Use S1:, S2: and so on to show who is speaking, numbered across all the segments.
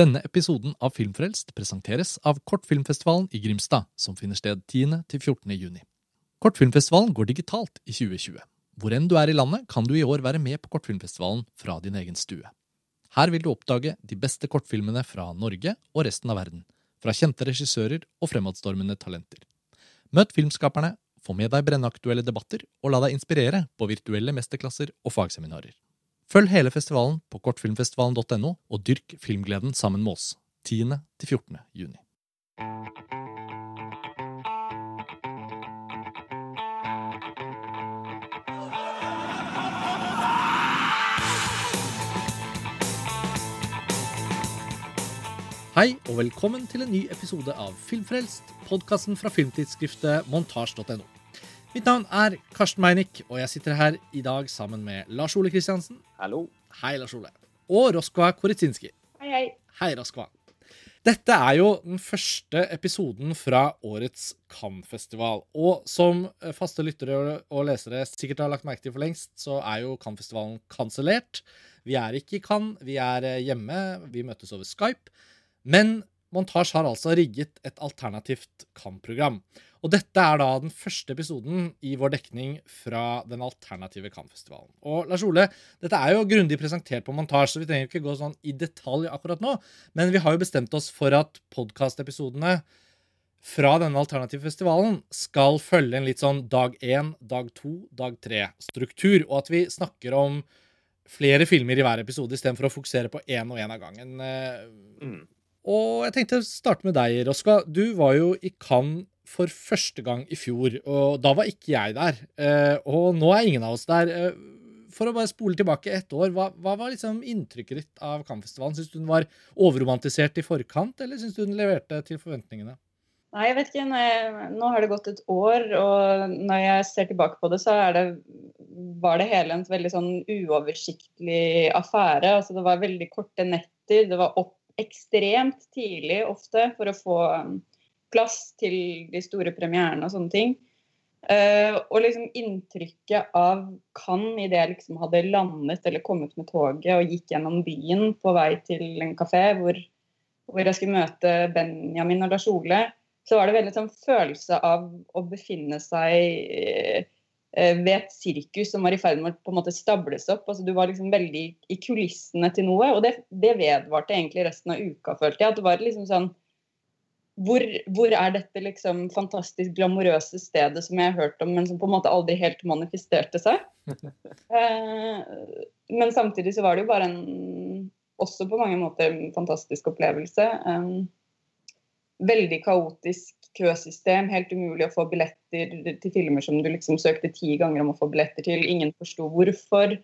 S1: Denne episoden av Filmfrelst presenteres av Kortfilmfestivalen i Grimstad, som finner sted 10. til 14. juni. Kortfilmfestivalen går digitalt i 2020. Hvor enn du er i landet, kan du i år være med på Kortfilmfestivalen fra din egen stue. Her vil du oppdage de beste kortfilmene fra Norge og resten av verden. Fra kjente regissører og fremadstormende talenter. Møt filmskaperne, få med deg brennaktuelle debatter, og la deg inspirere på virtuelle mesterklasser og fagseminarer. Følg hele festivalen på kortfilmfestivalen.no, og dyrk filmgleden sammen med oss 10. til 14. juni. Hei, og velkommen til en ny episode av Filmfrelst, podkasten fra filmtidsskriftet montasj.no. Mitt navn er Karsten Meinick, og jeg sitter her i dag sammen med Lars Ole Kristiansen.
S2: Hallo.
S1: Hei, Lars Ole. Og Roskva Koritsinski.
S3: Hei, hei.
S1: Hei, Roskva. Dette er jo den første episoden fra årets Cannes-festival. Og som faste lyttere og lesere sikkert har lagt merke til for lengst, så er jo Cannes-festivalen kansellert. Vi er ikke i Cannes, vi er hjemme, vi møtes over Skype. Men Montasj har altså rigget et alternativt Cannes-program. Og dette er da den første episoden i vår dekning fra den alternative Cannes-festivalen. Og Lars Ole, dette er jo grundig presentert på montasje, så vi trenger ikke gå sånn i detalj akkurat nå. Men vi har jo bestemt oss for at podkastepisodene fra denne alternative festivalen skal følge en litt sånn dag én, dag to, dag tre-struktur. Og at vi snakker om flere filmer i hver episode istedenfor å fokusere på én og én av gangen.
S2: Mm.
S1: Og jeg tenkte å starte med deg, Roska. Du var jo i Cannes for første gang i fjor, og da var ikke jeg der. Eh, og nå er ingen av oss der. Eh, for å bare spole tilbake ett år, hva, hva var liksom inntrykket ditt av Cannes-festivalen? Syns du den var overromantisert i forkant, eller syns du den leverte til forventningene?
S3: Nei, jeg vet ikke. Jeg, nå har det gått et år, og når jeg ser tilbake på det, så det, var det hele en veldig sånn uoversiktlig affære. Altså, det var veldig korte netter. Det var opp ekstremt tidlig ofte for å få plass til de store premierene og sånne ting. Uh, og liksom inntrykket av Cannes idet jeg liksom hadde landet eller kommet med toget og gikk gjennom byen på vei til en kafé hvor, hvor jeg skulle møte Benjamin og Lars Ole, så var det veldig sånn følelse av å befinne seg uh, ved et sirkus som var i ferd med å på en måte stables opp. Altså, du var liksom veldig i kulissene til noe, og det, det vedvarte egentlig resten av uka, følte jeg. At det var liksom sånn hvor, hvor, er dette liksom fantastisk glamorøse stedet som jeg har hørt om, men som på en måte aldri helt manifesterte seg? eh, men samtidig så var det jo bare en også på mange måter en fantastisk opplevelse. Eh, veldig kaotisk køsystem, helt umulig å få billetter til filmer som du liksom søkte ti ganger om å få billetter til. Ingen forsto hvorfor.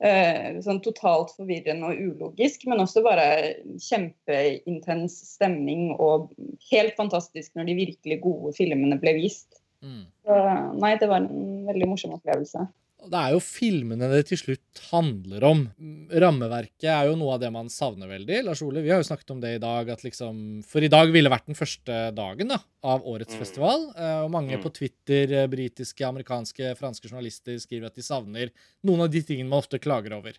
S3: Eh, sånn totalt forvirrende og ulogisk, men også bare kjempeintens stemning og helt fantastisk når de virkelig gode filmene ble vist. Mm. Så, nei, det var en veldig morsom opplevelse.
S1: Det er jo filmene det til slutt handler om. Rammeverket er jo noe av det man savner veldig. Lars Ole, vi har jo snakket om det i dag, at liksom For i dag ville vært den første dagen da, av årets mm. festival. Eh, og mange mm. på Twitter, eh, britiske, amerikanske, franske journalister skriver at de savner noen av de tingene man ofte klager over.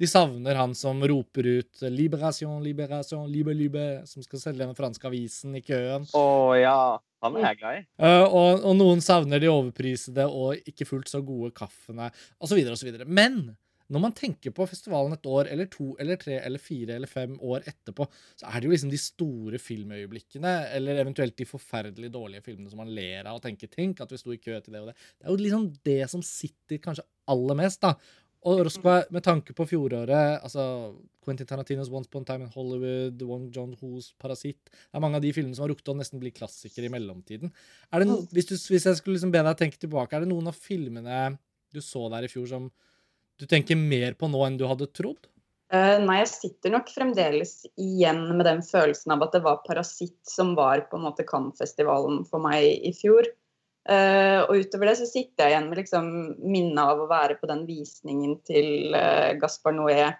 S1: De savner han som roper ut 'liberation, liberation, libe, libe', som skal selge den franske avisen i køen.
S2: Å oh, ja. Han er jeg glad i.
S1: Uh, og, og, noen savner de overprisede og ikke fullt så gode kaffene, osv. osv. Men når man tenker på festivalen et år eller to eller tre eller fire eller fem år etterpå, så er det jo liksom de store filmøyeblikkene, eller eventuelt de forferdelig dårlige filmene som man ler av og tenker 'tenk at vi sto i kø til det og det'. Det er jo liksom det som sitter kanskje aller mest, da. Og også med tanke på fjoråret altså Quentin Tarantinos Once Upon a Time in Hollywood, Wong John Hoos Parasitt Det er mange av de filmene som har rukket å nesten bli klassikere i mellomtiden. Det hvis, du, hvis, jeg skulle liksom be deg tenke tilbake, er det noen av filmene du så der i fjor som du tenker mer på nå enn du hadde trodd?
S3: Uh, nei, jeg sitter nok fremdeles igjen med den følelsen av at det var 'Parasitt' som var på en måte Cannes-festivalen for meg i fjor. Uh, og utover det så sitter jeg igjen med liksom minnet av å være på den visningen til uh, Gaspar Noé.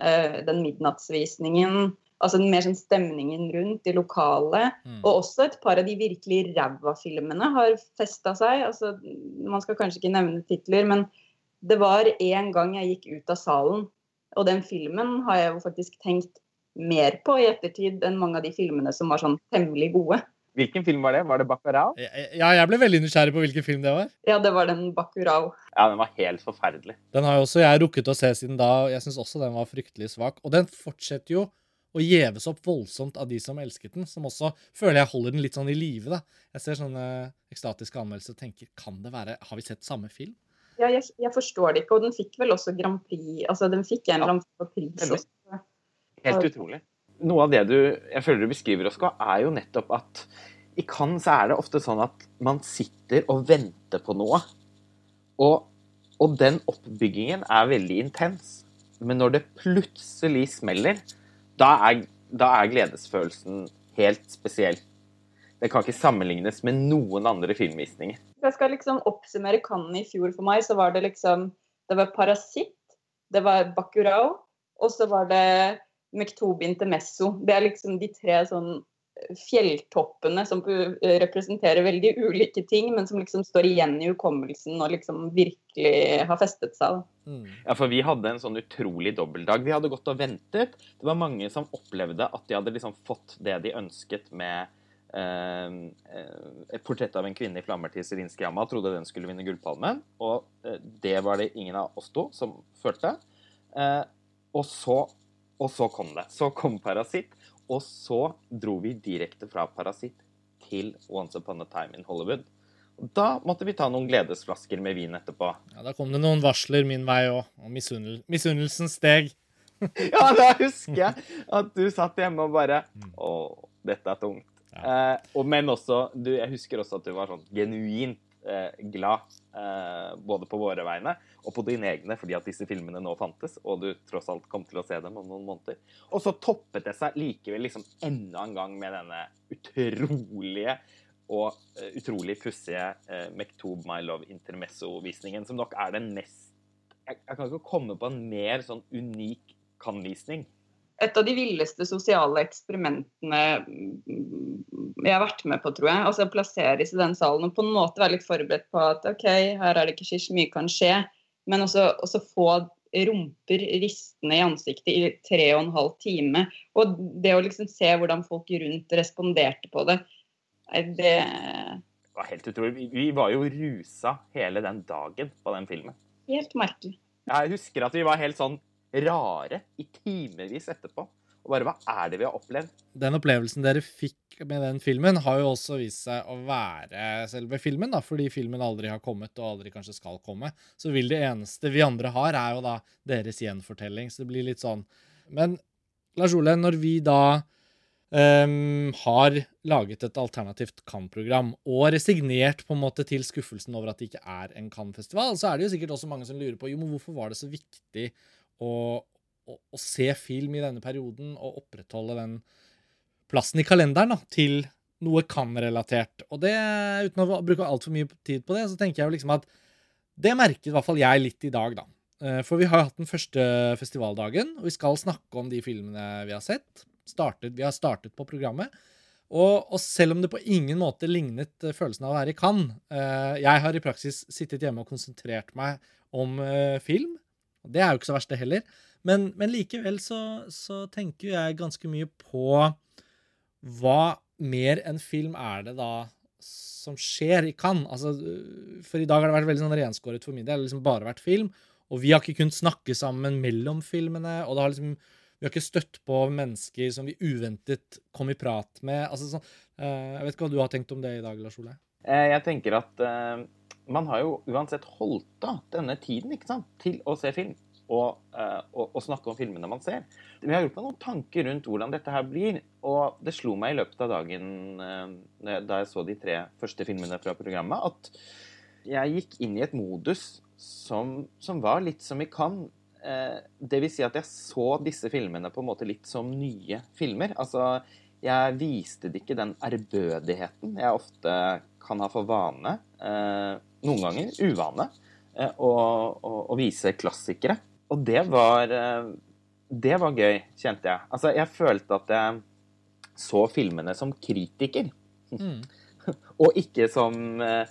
S3: Uh, den midnattsvisningen. Altså mer sånn stemningen rundt i lokalet. Mm. Og også et par av de virkelig ræva filmene har festa seg. Altså, man skal kanskje ikke nevne titler, men det var en gang jeg gikk ut av salen, og den filmen har jeg jo faktisk tenkt mer på i ettertid enn mange av de filmene som var sånn temmelig gode.
S2: Hvilken film var det? Var det Baccarao?
S1: Ja, jeg ble veldig nysgjerrig på hvilken film det var.
S3: Ja, det var den Bacurau.
S2: Ja, den var helt forferdelig.
S1: Den har jo også jeg rukket å se siden da, og jeg syns også den var fryktelig svak. Og den fortsetter jo å gjeves opp voldsomt av de som elsket den, som også føler jeg holder den litt sånn i live, da. Jeg ser sånne ekstatiske anmeldelser og tenker kan det være Har vi sett samme film?
S3: Ja, jeg, jeg forstår det ikke, og den fikk vel også Grand Prix Altså, den fikk en eller annen pris også.
S2: Helt utrolig. Noe av det du jeg føler du beskriver, Oskar, er jo nettopp at i Cannes er det ofte sånn at man sitter og venter på noe. Og, og den oppbyggingen er veldig intens. Men når det plutselig smeller, da er, da er gledesfølelsen helt spesiell. Det kan ikke sammenlignes med noen andre filmvisninger.
S3: Hvis jeg skal liksom oppsummere Cannes i fjor for meg, så var det liksom Det var Parasitt, det var Bacurau, og så var det Mektobi Intermesso. Det er liksom de tre sånn fjelltoppene som representerer veldig ulike ting, men som liksom står igjen i hukommelsen og liksom virkelig har festet seg.
S1: Mm.
S2: Ja, for vi hadde en sånn utrolig dobbeltdag. Vi hadde gått og ventet. Det var mange som opplevde at de hadde liksom fått det de ønsket med eh, eh, et portrett av en kvinne i flammer til Serinskij Amma. Trodde den skulle vinne Gullpalmen. Og eh, det var det ingen av oss to som følte. Eh, og, så, og så kom det. Så kom Parasitt. Og så dro vi direkte fra Parasitt til Once Upon a Time in Hollywood. Da måtte vi ta noen gledesflasker med vin etterpå.
S1: Ja, Da kom det noen varsler min vei òg, og misunnel misunnelsen steg.
S2: Ja, da husker jeg at du satt hjemme og bare Å, dette er tungt. Eh, og, men også du, Jeg husker også at du var sånn genuint glad. Eh, både på våre vegne og på dine egne, fordi at disse filmene nå fantes, og du tross alt kom til å se dem om noen måneder. Og så toppet det seg likevel liksom enda en gang med denne utrolige og eh, utrolig pussige eh, Mektob My Love Intermesso-visningen, som nok er den mest jeg, jeg kan ikke komme på en mer sånn unik kan-visning.
S3: Et av de villeste sosiale eksperimentene jeg har vært med på, tror jeg. Altså plasseres i den salen og på en måte være litt forberedt på at OK, her er det ikke så mye kan skje. Men også, også få rumper ristende i ansiktet i tre og en halv time. Og det å liksom se hvordan folk rundt responderte på det, det
S2: Det var helt utrolig. Vi, vi var jo rusa hele den dagen på den filmen.
S3: Helt merkelig.
S2: Jeg husker at vi var helt sånn rare i timevis etterpå. Og bare hva er det vi har opplevd?
S1: Den opplevelsen dere fikk med den filmen, har jo også vist seg å være selve filmen, da, fordi filmen aldri har kommet og aldri kanskje skal komme. Så vil det eneste vi andre har, er jo da deres gjenfortelling. Så det blir litt sånn. Men Lars Ole, når vi da um, har laget et alternativt Cannes-program og resignert på en måte til skuffelsen over at det ikke er en Cannes-festival, så er det jo sikkert også mange som lurer på jo, men hvorfor var det så viktig å, å, å se film i denne perioden og opprettholde den plassen i kalenderen da, til noe kan-relatert. Og det, uten å bruke altfor mye tid på det, så tenker jeg jo liksom at det merket i hvert fall jeg litt i dag, da. Eh, For vi har hatt den første festivaldagen, og vi skal snakke om de filmene vi har sett. Startet, vi har startet på programmet. Og, og selv om det på ingen måte lignet eh, følelsen av å være i Cannes eh, Jeg har i praksis sittet hjemme og konsentrert meg om film. Og det er jo ikke så verst, det heller. Men, men likevel så, så tenker jeg ganske mye på hva mer enn film er det da som skjer i Cannes. Altså, for i dag har det vært veldig sånn renskåret for min del. Det har liksom bare vært film. Og vi har ikke kunnet snakke sammen mellom filmene. Og det har liksom, vi har ikke støtt på mennesker som vi uventet kom i prat med. Altså, så, eh, jeg vet ikke hva du har tenkt om det i dag, Lars Ole?
S2: Eh, Jeg tenker at eh, man har jo uansett holdt av denne tiden sant, til å se film. Og, eh, og, og snakke om filmene man ser. Vi har gjort meg noen tanker rundt hvordan dette her blir. Og det slo meg i løpet av dagen eh, da jeg så de tre første filmene fra programmet, at jeg gikk inn i et modus som, som var litt som i Cannes. Eh, det vil si at jeg så disse filmene på en måte litt som nye filmer. Altså, jeg viste det ikke den ærbødigheten jeg ofte kan ha for vane, noen ganger uvane, eh, å, å, å vise klassikere. Og det var, eh, det var gøy, kjente jeg. Altså, jeg følte at jeg så filmene som kritiker,
S1: Mm.
S2: og ikke som, eh,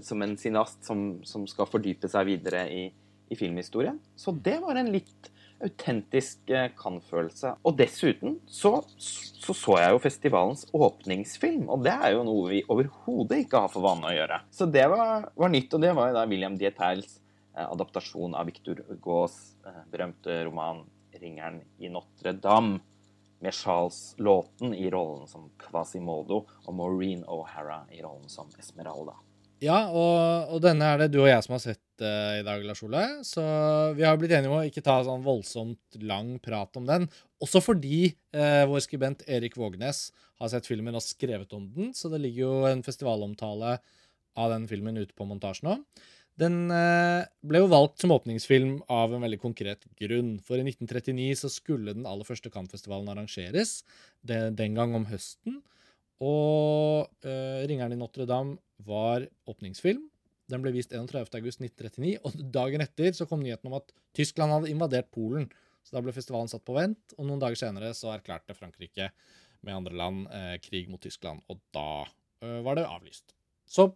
S2: som en cineast som, som skal fordype seg videre i, i filmhistorien. Så det var en litt autentisk eh, Cannes-følelse. Og dessuten så, så, så jeg jo festivalens åpningsfilm, og det er jo noe vi overhodet ikke har for vane å gjøre. Så det var, var nytt, og det var jo da William Dietels eh, adaptasjon av Victor Gaas eh, berømte roman 'Ringeren i Notre-Dame', med Charles Lawton i rollen som Quasimodo og Maureen O'Hara i rollen som Esmeralda.
S1: Ja, og, og, denne er det du og jeg som har sett uh, i dag, Lars Ole. Så vi har blitt enige om å ikke ta sånn voldsomt lang prat om den. Også fordi uh, vår skribent Erik Vågnes har sett filmen og skrevet om den. Så det ligger jo en festivalomtale av den filmen ute på montasjen nå. Den uh, ble jo valgt som åpningsfilm av en veldig konkret grunn. For i 1939 så skulle den aller første Cannes-festivalen arrangeres, det, den gang om høsten. Og uh, 'Ringeren i Notre-Dame' var åpningsfilm. Den ble vist 31.8.1939, og dagen etter så kom nyheten om at Tyskland hadde invadert Polen. Så da ble festivalen satt på vent, og noen dager senere så erklærte Frankrike med andre land eh, krig mot Tyskland, og da eh, var det avlyst. Så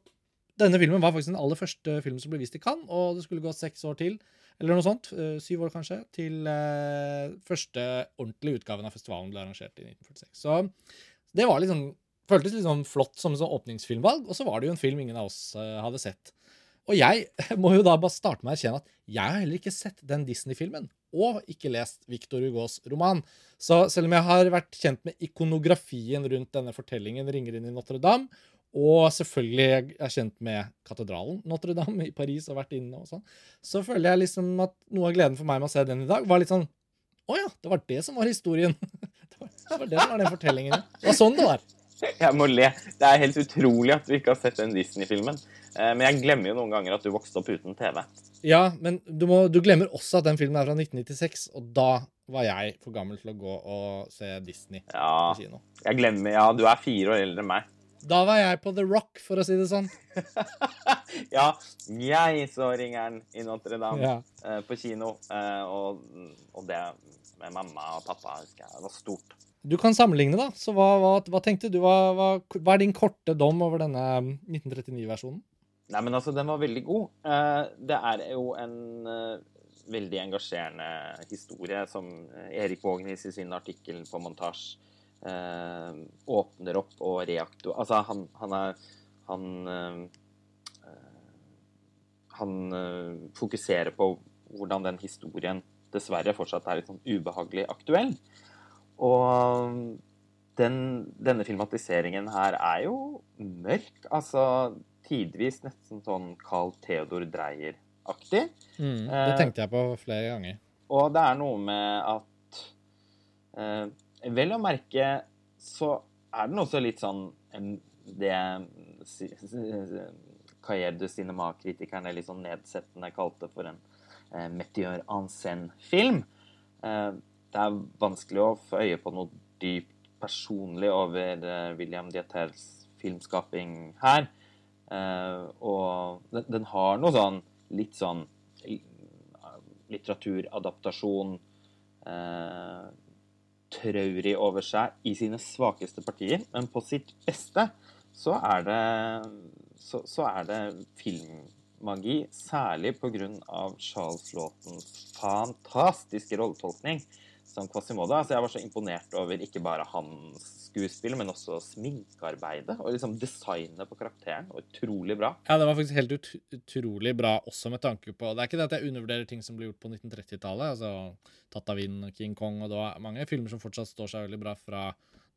S1: denne filmen var faktisk den aller første filmen som ble vist i Cannes, og det skulle gå seks år til, eller noe sånt, eh, syv år kanskje, til uh, første ordentlige utgaven av festivalen ble arrangert i 1946. Så det var liksom føltes sånn flott som sånn åpningsfilmvalg, og så var det jo en film ingen av oss uh, hadde sett. Og jeg må jo da bare starte med å erkjenne at jeg har heller ikke sett den Disney-filmen, og ikke lest Victor Hugos roman. Så selv om jeg har vært kjent med ikonografien rundt denne fortellingen 'Ringer inn i Notre-Dame', og selvfølgelig er kjent med katedralen Notre-Dame i Paris og vært inne og sånn, så føler jeg liksom at noe av gleden for meg med å se den i dag, var litt sånn Å ja, det var det som var historien. det, var, det var det som var den fortellingen. Det var sånn det var.
S2: Jeg må le. Det er helt utrolig at du ikke har sett den Disney-filmen. Eh, men jeg glemmer jo noen ganger at du vokste opp uten TV.
S1: Ja, men du, må, du, glemmer også at den filmen er fra 1996, og da var jeg for gammel til å gå og se Disney
S2: ja, på kino. Jeg glemmer, ja, du er fire år eldre enn meg.
S1: Da var jeg på The Rock, for å si det sånn.
S2: ja, jeg så ringeren i Notre-Dame ja. uh, på kino, uh, og, og, det med mamma og pappa husker jeg, det var stort.
S1: Du kan sammenligne, da. Så hva, hva, hva tenkte du? Hva, hva, er din korte dom over denne 1939-versjonen?
S2: Nei, men altså, den var veldig god. Eh, det er jo en eh, veldig engasjerende historie som Erik Vågnis i sin artikkel på montasje eh, åpner opp og reaktor... Altså, han, han er Han, han fokuserer på hvordan den historien dessverre fortsatt er litt sånn ubehagelig aktuell. Og den, denne filmatiseringen her er jo mørk. Altså tidvis nesten sånn Carl Theodor Dreyer-aktig.
S1: Mm, det eh, tenkte jeg på flere ganger.
S2: Og det er noe med at eh, Vel å merke så er den også litt sånn det Cahiers de Cinema-kritikerne litt sånn nedsettende kalte for en eh, Meteor en scène-film. Eh, det er vanskelig å få øye på noe dypt personlig over eh, William Dieters filmskaping her. Uh, og den, den, har noe sånn litt sånn litteraturadaptasjon eh, traurig over seg i sine svakeste partier, men på sitt beste så er det, så, så er det filmmagi, særlig pga. Charles Laughtons fantastiske rolletolkning som Quasimodo. Altså, jeg var så imponert over ikke bare hans skuespill, men også sminkearbeidet og liksom designet på karakteren. Og utrolig bra.
S1: Ja, det var faktisk helt ut utrolig bra også med tanke på Det er ikke det at jeg undervurderer ting som ble gjort på 1930-tallet. altså Tatavin, King Kong, og var mange filmer som fortsatt står seg veldig bra fra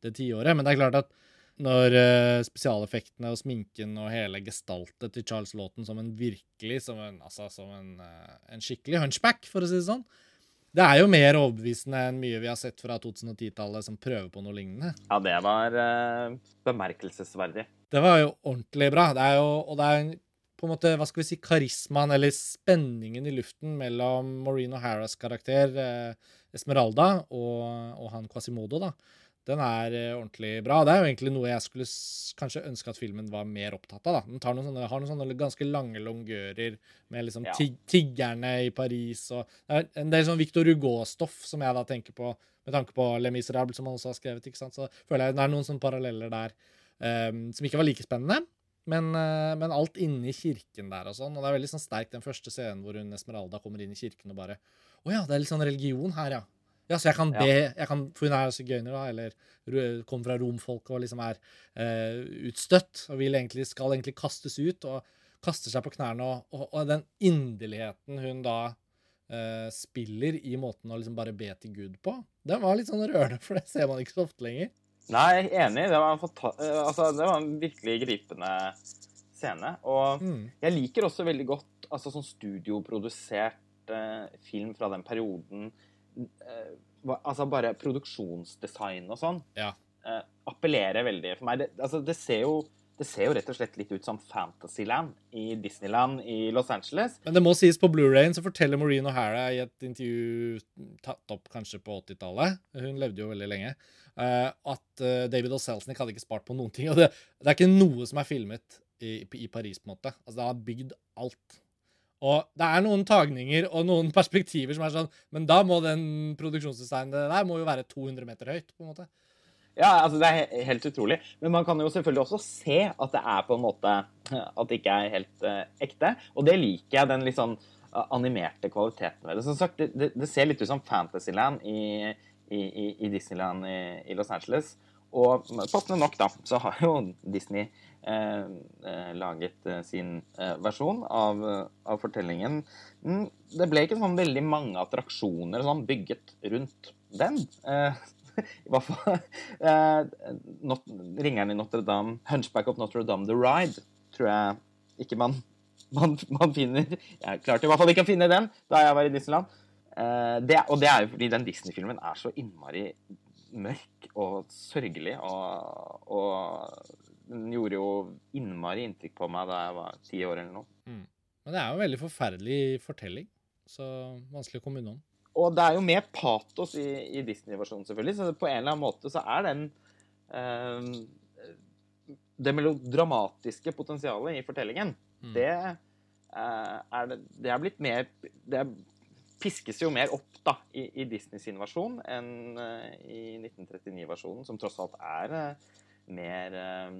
S1: det tiåret. Men det er klart at når uh, spesialeffektene og sminken og hele gestaltet til Charles Lawton som en virkelig Som en, altså, som en, uh, en skikkelig hunchback, for å si det sånn, det er jo mer overbevisende enn mye vi har sett fra 2010-tallet som prøver på noe lignende.
S2: Ja, det var uh, bemerkelsesverdig.
S1: Det var jo ordentlig bra. Det er jo, og det er på en måte, hva skal vi si, karismaen eller spenningen i luften mellom Maureen O'Haras karakter, uh, Esmeralda, og, og han Quasimodo, da den er eh, ordentlig bra. Det er jo egentlig noe jeg skulle kanskje ønske at filmen var mer opptatt av. da. Den noen sånne, har noen sånne ganske lange longører med liksom ja. tiggerne i Paris og Det er en del sånn Victor Hugo-stoff som jeg da tenker på med tanke på Le Miserable, som han også har skrevet. ikke sant? Så føler jeg det er noen sånne paralleller der um, som ikke var like spennende. Men, uh, men alt inni kirken der og sånn. Og det er veldig sånn sterkt den første scenen hvor hun Esmeralda kommer inn i kirken og bare Å ja, det er litt sånn religion her, ja. Ja, Så jeg kan be jeg kan, For hun er sigøyner, da, eller kommer fra romfolket og liksom er uh, utstøtt og vil egentlig, skal egentlig kastes ut. og kaster seg på knærne, og, og, og den inderligheten hun da uh, spiller i måten å liksom bare be til Gud på, den var litt sånn rørende, for det ser man ikke så ofte lenger.
S2: Nei, enig. Det var eh, altså, det var en virkelig gripende scene. Og
S1: Mm.
S2: jeg liker også veldig godt altså, sånn studioprodusert eh, film fra den perioden. Altså bare produksjonsdesign og sånn.
S1: Ja.
S2: Eh, appellerer veldig for meg. Det, altså, det ser jo det ser jo rett og slett litt ut som Fantasyland i Disneyland i Los Angeles.
S1: Men det må sies, på Blu-rayen så forteller Maureen O'Hara i et intervju tatt opp kanskje på 80-tallet, hun levde jo veldig lenge, eh, at eh, David O. Hadde ikke spart på noen ting. Og det, det er ikke noe som er filmet i, i Paris, på en måte. Altså, det har bygd alt. Og det er noen tagninger og noen perspektiver som er sånn Men da må den produksjonsdesignen der må jo være 200 meter høyt, på en måte.
S2: Ja, altså det er helt utrolig. Men man kan jo selvfølgelig også se at det er på en måte At det ikke er helt uh, ekte. Og det liker jeg, den litt sånn eh, animerte kvaliteten ved det. Som sagt, det, det, ser litt ut som Fantasyland i, i, i, Disneyland i, i Los Angeles. Og passende nok, da, så har jo Disney laget eh, sin eh, versjon av, eh, av fortellingen. Mm, det ble ikke sånn veldig mange attraksjoner sånn bygget rundt den. Eh, i hvert fall eh, not, Ringeren i Notre-Dame, 'Hunchback of Notre-Dame The Ride', tror jeg ikke man, man, man finner Jeg klarte i hvert fall ikke å finne den da jeg var i Disneyland. Eh, det, og det er jo fordi den Disney-filmen er så innmari mørk og sørgelig. Og, og den gjorde jo innmari inntrykk på meg da jeg var ti år eller noe.
S1: Men det er jo en veldig forferdelig fortelling, så vanskelig å komme unna.
S2: Og det er jo mer patos i, i Disney-versjonen, selvfølgelig. Så på en eller annen måte så er den eh, Det melodramatiske potensialet i fortellingen,
S1: Mm.
S2: det, eh, er det, det er blitt mer Det er, piskes jo mer opp da, i, i Disney sin versjon enn eh, i 1939-versjonen, som tross alt er eh, mer eh,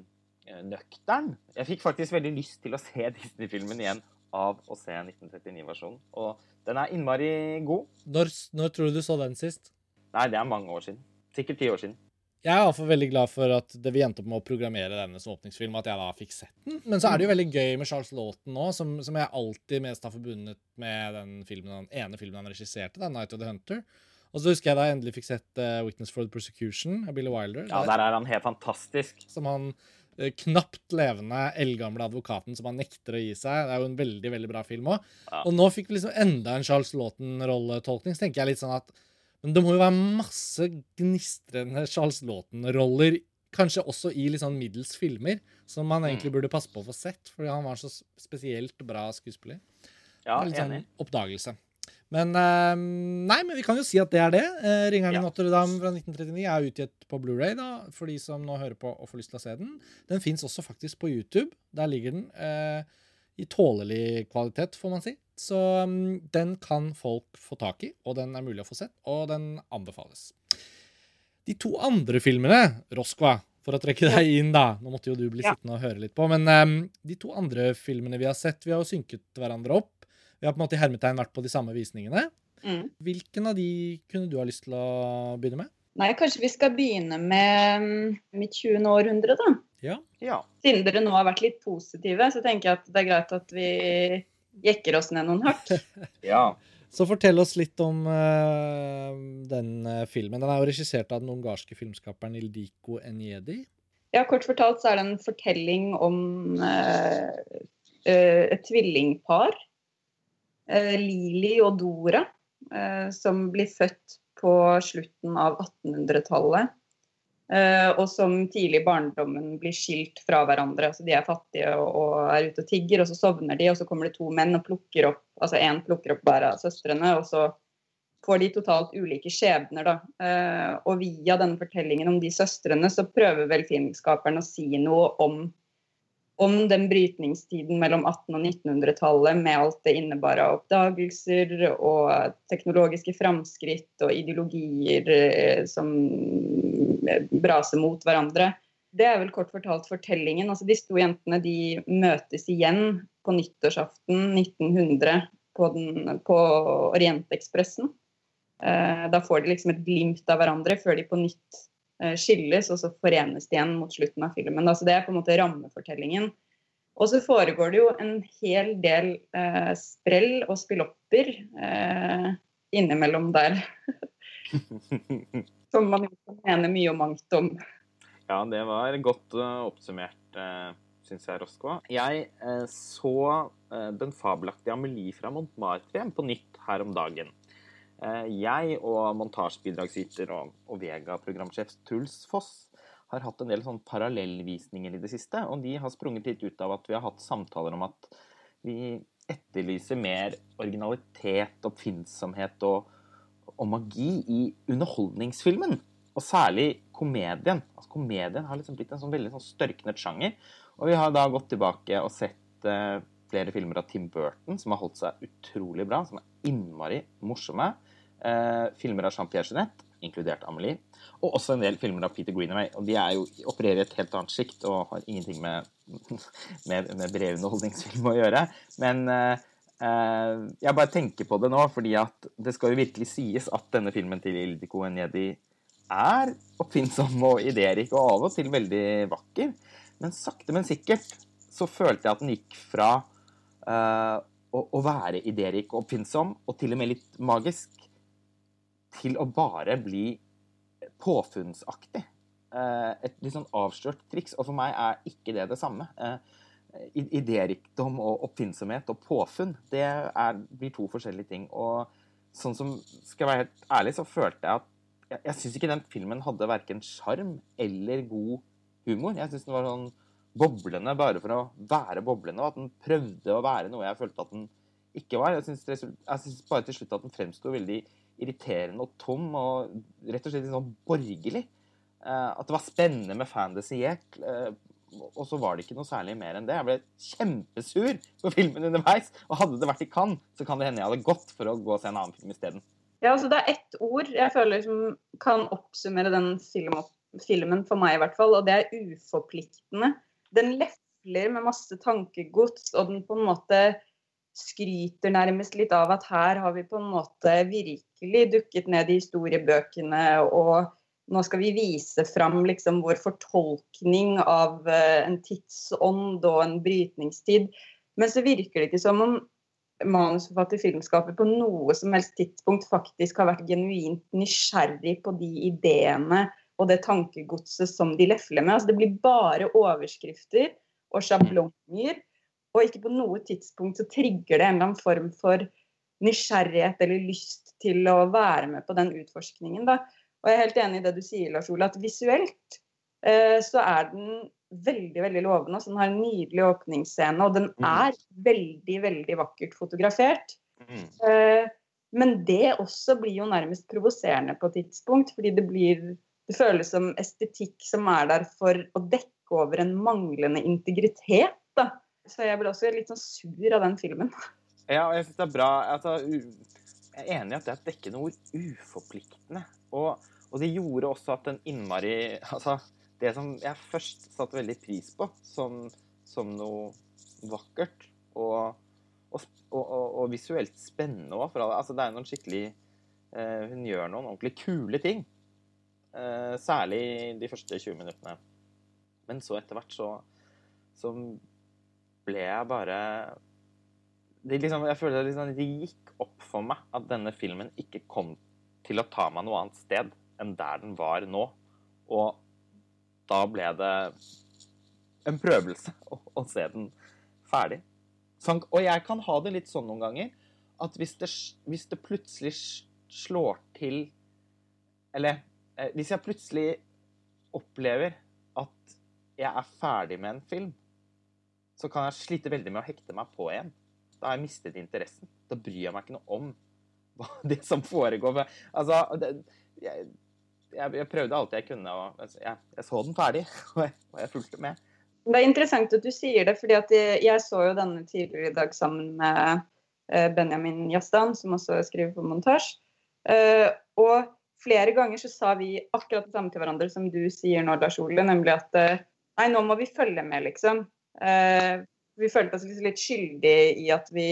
S2: nøktern. Jeg fikk faktisk veldig lyst til å se Disney-filmen igjen av å se 1939-versjonen. Og den er innmari god.
S1: Når, når tror du du så den sist?
S2: Nei, det er mange år siden. Sikkert ti år siden.
S1: Jeg er iallfall veldig glad for at det vi endte opp med å programmere denne som åpningsfilm, at jeg da fikk sett den. Men så er det jo veldig gøy med Charles Laughton nå, som, som jeg alltid mest har forbundet med den, filmen, den ene filmen han regisserte, da, 'Night of the Hunter'. Og så husker jeg da jeg endelig fikk sett uh, 'Witness for the Persecution' av Billy Wilder.
S2: Ja, der er han helt fantastisk.
S1: Som han eh, knapt levende, eldgamle advokaten som han nekter å gi seg. Det er jo en veldig veldig bra film òg.
S2: Ja.
S1: Og nå fikk vi liksom enda en Charles Laughton-rolletolkning. Så tenker jeg litt sånn at men det må jo være masse gnistrende Charles Laughton-roller, kanskje også i litt sånn middels filmer, som man egentlig burde passe på å få sett, fordi han var så spesielt bra skuespiller.
S2: Ja,
S1: Det er litt
S2: enig.
S1: sånn oppdagelse. Men eh, Nei, men vi kan jo si at det er det. Uh, 'Ringeren
S2: Ja.
S1: i Notre-Dame' fra 1939 er utgitt på Blu-ray da, for de som nå hører på og får lyst til å se den. Den fins også faktisk på YouTube. Der ligger den uh, i tålelig kvalitet, får man si. Så um, den kan folk få tak i, og den er mulig å få sett, og den anbefales. De to andre filmene, Roskva, for å trekke deg inn, da Nå måtte jo du bli
S3: Ja.
S1: sittende og høre litt på, men um, de to andre filmene vi har sett, vi har jo synket hverandre opp. Vi har på en måte i hermetegn vært på de samme visningene.
S3: Mm.
S1: Hvilken av de kunne du ha lyst til å begynne med?
S3: Nei, kanskje vi skal begynne med mm, mitt 20. århundre, da.
S1: Ja.
S2: Ja.
S3: Siden dere nå har vært litt positive, så tenker jeg at det er greit at vi jekker oss ned noen hakk.
S2: ja.
S1: Så fortell oss litt om uh, den eh, filmen. Den er jo regissert av den ungarske filmskaperen Ildiko Enjedi.
S3: Ja, kort fortalt så er det en fortelling om uh, uh, et tvillingpar, Lili og Dora, eh, som blir født på slutten av 1800-tallet. eh, og som tidlig i barndommen blir skilt fra hverandre. Altså, de er fattige og, er ute og tigger, og så sovner de, og så kommer det to menn og plukker opp altså én plukker opp hver av søstrene, og så får de totalt ulike skjebner. Da. Eh, og via denne fortellingen om de søstrene, så prøver vel filmskaperen å si noe om, om den brytningstiden mellom 1800- og 1900-tallet med alt det innebar av oppdagelser og teknologiske framskritt og ideologier eh, som braser mot hverandre. Det er vel kort fortalt fortellingen. Altså, disse to jentene de møtes igjen på nyttårsaften 1900 på, den, på Orientekspressen. Eh, da får de liksom et glimt av hverandre før de på nytt eh, skilles, og så forenes de igjen mot slutten av filmen. Altså det er på en måte rammefortellingen. Og så foregår det jo en hel del eh, sprell og spillopper eh, innimellom der. Som man kan mene mye og mangt om.
S2: Ja, det var godt uh, oppsummert, uh, syns jeg, Roskva. Jeg uh, så uh, den fabelaktige Amelie fra Montmartre på nytt her om dagen. Jeg og montasjebidragsyter og, og Vega-programsjef Truls Foss har hatt en del sånn parallellvisninger i det siste, og de har sprunget litt ut av at vi har hatt samtaler om at vi etterlyser mer originalitet, oppfinnsomhet og, og magi i underholdningsfilmen. Og særlig komedien. Altså, komedien har liksom blitt en sånn veldig sånn størknet sjanger. Og vi har da gått tilbake og sett uh, flere filmer av Tim Burton som har holdt seg utrolig bra, som er innmari morsomme. Uh, filmer av Jean-Pierre Jeanette, inkludert Amelie. Og også en del filmer av Peter Greenaway. Og de er jo, opererer i et helt annet sjikt og har ingenting med, med, med bred underholdningsfilm å gjøre. Men eh, jeg bare tenker på det nå, fordi at det skal jo virkelig sies at denne filmen til Ildiko Njedi er oppfinnsom og idérik og av og til veldig vakker. Men sakte, men sikkert så følte jeg at den gikk fra uh, å, å, være idérik og oppfinnsom, og til og med litt magisk, til å bare bli påfunnsaktig. Uh, et litt sånn avslørt triks. Og for meg er ikke det det samme. Uh, idérikdom og oppfinnsomhet og påfunn, det er, blir to forskjellige ting. Og sånn som, skal jeg være helt ærlig, så følte jeg at jeg, jeg syns ikke den filmen hadde verken sjarm eller god humor. Jeg syns den var sånn boblende bare for å være boblende, og at den prøvde å være noe jeg følte at den ikke var. Jeg syns bare til slutt at den fremsto veldig irriterende og tom, og rett og slett litt sånn borgerlig. Uh, at det var spennende med fantasy gikk, uh, og så var det ikke noe særlig mer enn det. Jeg ble kjempesur på filmen underveis, og hadde det vært i Cannes, så kan det hende jeg hadde gått for å gå og se en annen film isteden.
S3: Ja, altså Det er ett ord jeg føler som kan oppsummere den film, filmen, for meg i hvert fall, og det er uforpliktende. Den lefler med masse tankegods, og den på en måte skryter nærmest litt av at her har vi på en måte virkelig dukket ned i historiebøkene, og nå skal vi vise fram liksom vår fortolkning av eh, en tidsånd og en brytningstid. Men så virker det ikke som om manusforfatter, filmskaper, på noe som helst tidspunkt faktisk har vært genuint nysgjerrig på de ideene og det tankegodset som de lefler med. Altså, det blir bare overskrifter og sjablonger. Og ikke på noe tidspunkt så trigger det en eller annen form for nysgjerrighet eller lyst til å være med på den utforskningen. Da. Og jeg er helt enig i det du sier, Lars Ole, at visuelt eh, så er den veldig veldig lovende. Så den har en nydelig åpningsscene, og den mm. er veldig, veldig vakkert fotografert. Mm. Eh, men det også blir jo nærmest provoserende på et tidspunkt, fordi det blir Det føles som estetikk som er der for å dekke over en manglende integritet. Da. Så jeg ble også litt sånn sur av den filmen.
S2: Ja, og jeg syns det er bra altså, Jeg er enig i at det er et dekkende ord. Uforpliktende. Og, og det gjorde også at den innmari Altså det som jeg først satte veldig pris på som, som noe vakkert og, og, og, visuelt spennende òg. Altså, det er noen skikkelig eh, Hun gjør noen ordentlig kule ting. Eh, særlig de første 20 minuttene. Men så etter hvert så, så ble jeg bare liksom, Jeg føler det, liksom, det gikk opp for meg at denne filmen ikke kom til å ta meg noe annet sted enn der den var nå. Og da ble det en prøvelse å, å se den ferdig. Sånn, og jeg kan ha det litt sånn noen ganger at hvis det, hvis det plutselig slår til Eller eh, hvis jeg plutselig opplever at jeg er ferdig med en film, så kan jeg slite veldig med å hekte meg på en. Da har jeg mistet interessen. Da bryr jeg meg ikke noe om hva det som foregår. Altså, det, jeg, jeg, jeg, prøvde alt jeg kunne, og jeg, jeg så den ferdig. Og jeg, og jeg, fulgte med.
S3: Det er interessant at du sier det, fordi jeg, så jo denne tidligere i dag sammen med eh, Benjamin Jastan, som også skriver på montasje. Eh, og flere ganger så sa vi akkurat det samme til hverandre som du sier nå, Lars Ole, nemlig at eh, nei, nå må vi følge med, liksom. Vi følte oss liksom litt skyldige i at vi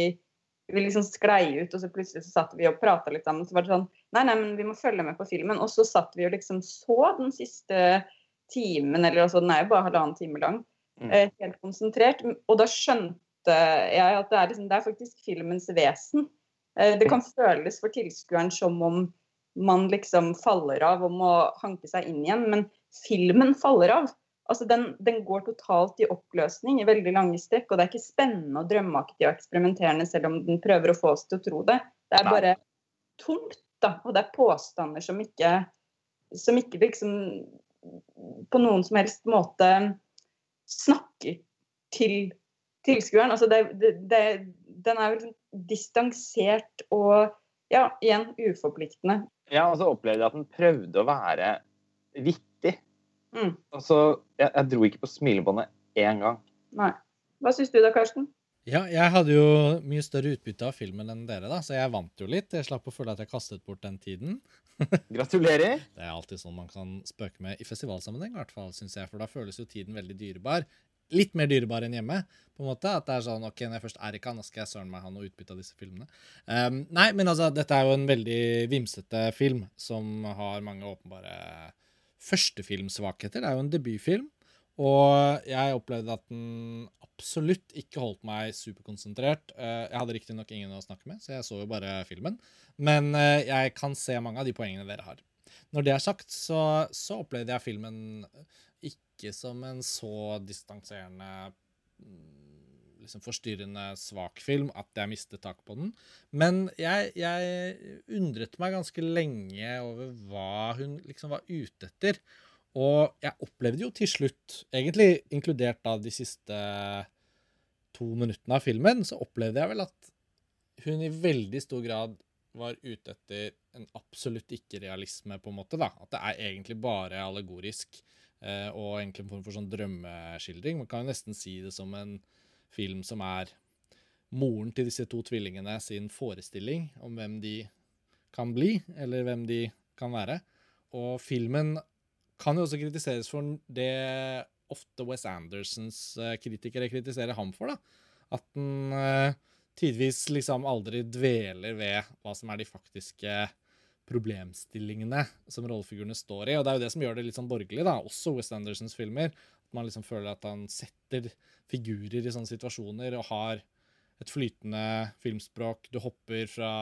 S3: vi liksom sklei ut, og så plutselig så satt vi og prata litt sammen. Så var det sånn Nei, nei, men vi må følge med på filmen. Og så satt vi og liksom så den siste timen, eller altså den er jo bare halvannen time lang,
S2: Mm.
S3: eh, helt konsentrert. Og da skjønte jeg at det er, liksom, det er faktisk filmens vesen. Eh, det kan føles for tilskueren som om man liksom faller av og må hanke seg inn igjen, men filmen faller av. Altså den, den går totalt i oppløsning i veldig lange strekk, og det er ikke spennende og drømmeaktig og eksperimenterende selv om den prøver å få oss til å tro det. Det er bare tomt, da. Og det er påstander som ikke, som ikke liksom på noen som helst måte snakker til tilskueren. Altså det, det, det, den er jo distansert og ja, igjen uforpliktende.
S2: Ja, og så opplevde jeg at den prøvde å være vittig.
S3: Mm.
S2: Altså, jeg, jeg dro ikke på smilebåndet én gang.
S3: Nei. Hva syns du da, Karsten?
S1: Ja, jeg hadde jo mye større utbytte av filmen enn dere, da, så jeg vant jo litt. Jeg slapp å føle at jeg kastet bort den tiden.
S2: Gratulerer.
S1: Det er alltid sånn man kan spøke med i festivalsammenheng, i hvert fall, syns jeg. For da føles jo tiden veldig dyrebar. Litt mer dyrebar enn hjemme. på en måte, At det er sånn OK, når jeg først er i Cannes, skal jeg søren meg ha noe utbytte av disse filmene. Um, nei, men altså, dette er jo en veldig vimsete film som har mange åpenbare førstefilmsvakheter. Det er jo en debutfilm. Og jeg opplevde at den absolutt ikke holdt meg superkonsentrert. Eh, Jeg hadde riktignok ingen å snakke med, så jeg så jo bare filmen. Men eh, jeg kan se mange av de poengene dere har. Når det er sagt, så, så opplevde jeg filmen ikke som en så distanserende mm, liksom forstyrrende svak film at jeg mistet tak på den. Men jeg, jeg undret meg ganske lenge over hva hun liksom var ute etter. Og jeg opplevde jo til slutt, egentlig inkludert da de siste to minuttene av filmen, så opplevde jeg vel at hun i veldig stor grad var ute etter en absolutt ikke-realisme, på en måte. da. At det er egentlig bare allegorisk eh, og egentlig en form for sånn drømmeskildring. Man kan jo nesten si det som en film som er moren til disse to tvillingene sin forestilling om hvem de kan bli, eller hvem de kan være. Og filmen kan jo også kritiseres for det ofte Wes Andersons eh, kritikere kritiserer ham for. da. At den eh, tidvis liksom aldri dveler ved hva som er de faktiske problemstillingene som rollefigurene står i. Og det er jo det som gjør det litt sånn borgerlig, da, også Wes Andersons filmer. Man liksom føler at han setter figurer i sånne situasjoner og har et flytende filmspråk. Du hopper fra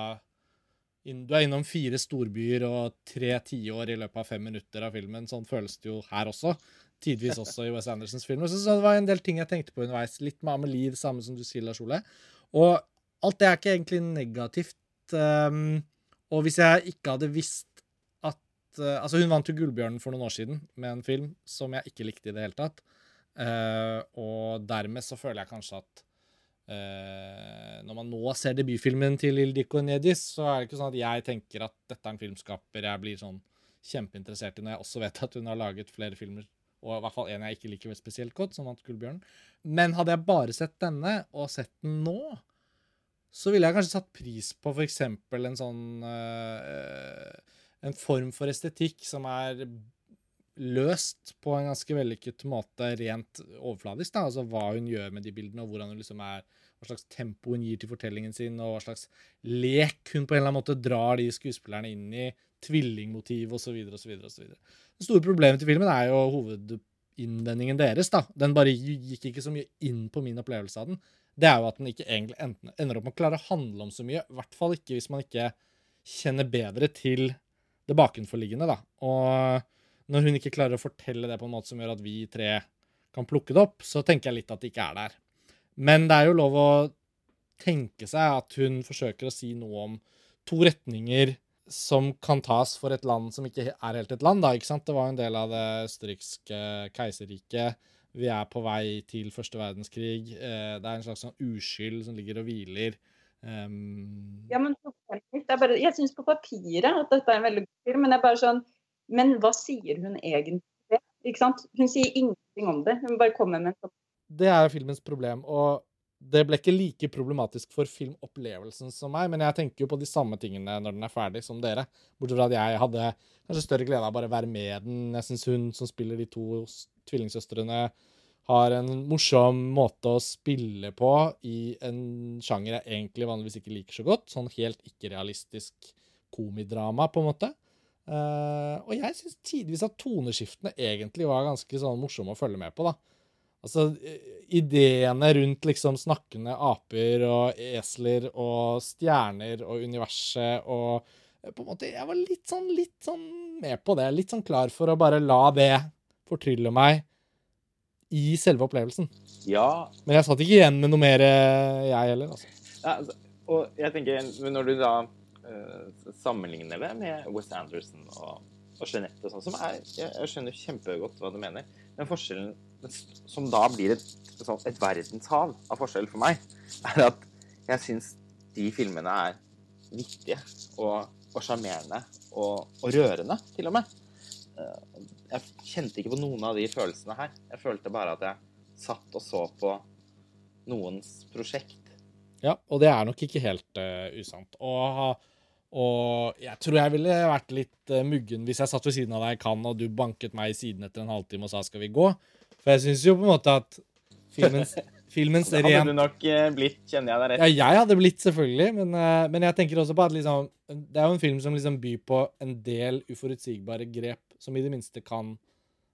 S1: Du er innom fire storbyer og tre tiår i løpet av fem minutter av filmen. Sånn føles det jo her også. Tidvis også i Wes Andersons filmer. Så, det var en del ting jeg tenkte på underveis. Litt med Amelie, det samme som du sier, Lars Ole. Og alt det er ikke egentlig negativt. Um, og hvis jeg ikke hadde visst Altså, hun vant jo Gullbjørnen for noen år siden med en film som jeg ikke likte i det hele tatt. Uh, og dermed så føler jeg kanskje at uh, når man nå ser debutfilmen til Ildiko Nedis, så er det ikke sånn at jeg tenker at dette er en filmskaper jeg blir sånn kjempeinteressert i, når jeg også vet at hun har laget flere filmer, og i hvert fall en jeg ikke liker spesielt godt, som vant Gullbjørnen. Men hadde jeg bare sett denne, og sett den nå, så ville jeg kanskje satt pris på f.eks. en sånn uh, En form for estetikk som er løst på en ganske vellykket måte, rent overfladisk. da, altså Hva hun gjør med de bildene, og hvordan hun liksom er, hva slags tempo hun gir til fortellingen sin, og hva slags lek hun på en eller annen måte drar de skuespillerne inn i. Tvillingmotiv osv. osv. Det store problemet til filmen er jo hovedinnvendingen deres. da. Den bare gikk ikke så mye inn på min opplevelse av den. Det er jo at den ikke egentlig ender opp med å klare å handle om så mye. I hvert fall ikke hvis man ikke kjenner bedre til det bakenforliggende. da. Og når hun ikke klarer å fortelle det på en måte som gjør at vi tre kan plukke det opp, så tenker jeg litt at det ikke er der. Men det er jo lov å tenke seg at hun forsøker å si noe om to retninger som kan tas for et land som ikke er helt et land. da, ikke sant? Det var en del av det østerrikske keiserriket. Vi er på vei til første verdenskrig. Det er en slags sånn uskyld som ligger og hviler. Um...
S3: Ja, men bare, Jeg syns på papiret at dette er en veldig god film, men jeg bare sånn Men hva sier hun egentlig? Ikke sant? Hun sier ingenting om det. Hun bare kommer med en sånn
S1: Det er filmens problem. og det ble ikke like problematisk for filmopplevelsen som meg, men jeg tenker jo på de samme tingene når den er ferdig, som dere. Bortsett fra at jeg hadde kanskje større glede av bare å være med den. Jeg syns hun som spiller de to tvillingsøstrene, har en morsom måte å spille på i en sjanger jeg egentlig vanligvis ikke liker så godt. Sånn helt ikke-realistisk komidrama, på en måte. Uh, og jeg syns tidvis at toneskiftene egentlig var ganske sånn morsomme å følge med på, da. Altså, eh, ideene rundt liksom snakkende aper og esler og stjerner og universet og eh, på en måte, Jeg var litt sånn, litt sånn med på det. Litt sånn klar for å bare la det fortrylle meg i selve opplevelsen.
S2: Ja,
S1: Men jeg satt ikke igjen med noe mer, eh, jeg heller. altså.
S2: Ja, altså, og jeg tenker, når du da uh, sammenligner det med West Anderson og, og Jeanette og sånn, som er jeg, jeg skjønner kjempegodt hva du mener, men forskjellen som da blir et, sånn, et verdenshav av forskjell for meg, er at jeg syns de filmene er vittige og og sjarmerende og, og rørende, til og med. Jeg kjente ikke på noen av de følelsene her. Jeg følte bare at jeg satt og så på noens prosjekt.
S1: Ja, og det er nok ikke helt uh, usant. Og, og jeg tror jeg ville vært litt uh, muggen hvis jeg satt ved siden av deg i Cannes, og du banket meg i siden etter en halvtime og sa 'skal vi gå'? For jeg syns jo på en måte at filmens, filmens
S2: Det hadde du nok eh, blitt, kjenner jeg deg rett.
S1: Ja, jeg hadde blitt, selvfølgelig, men, men jeg tenker også på at liksom, det er jo en film som liksom byr på en del uforutsigbare grep som i det minste kan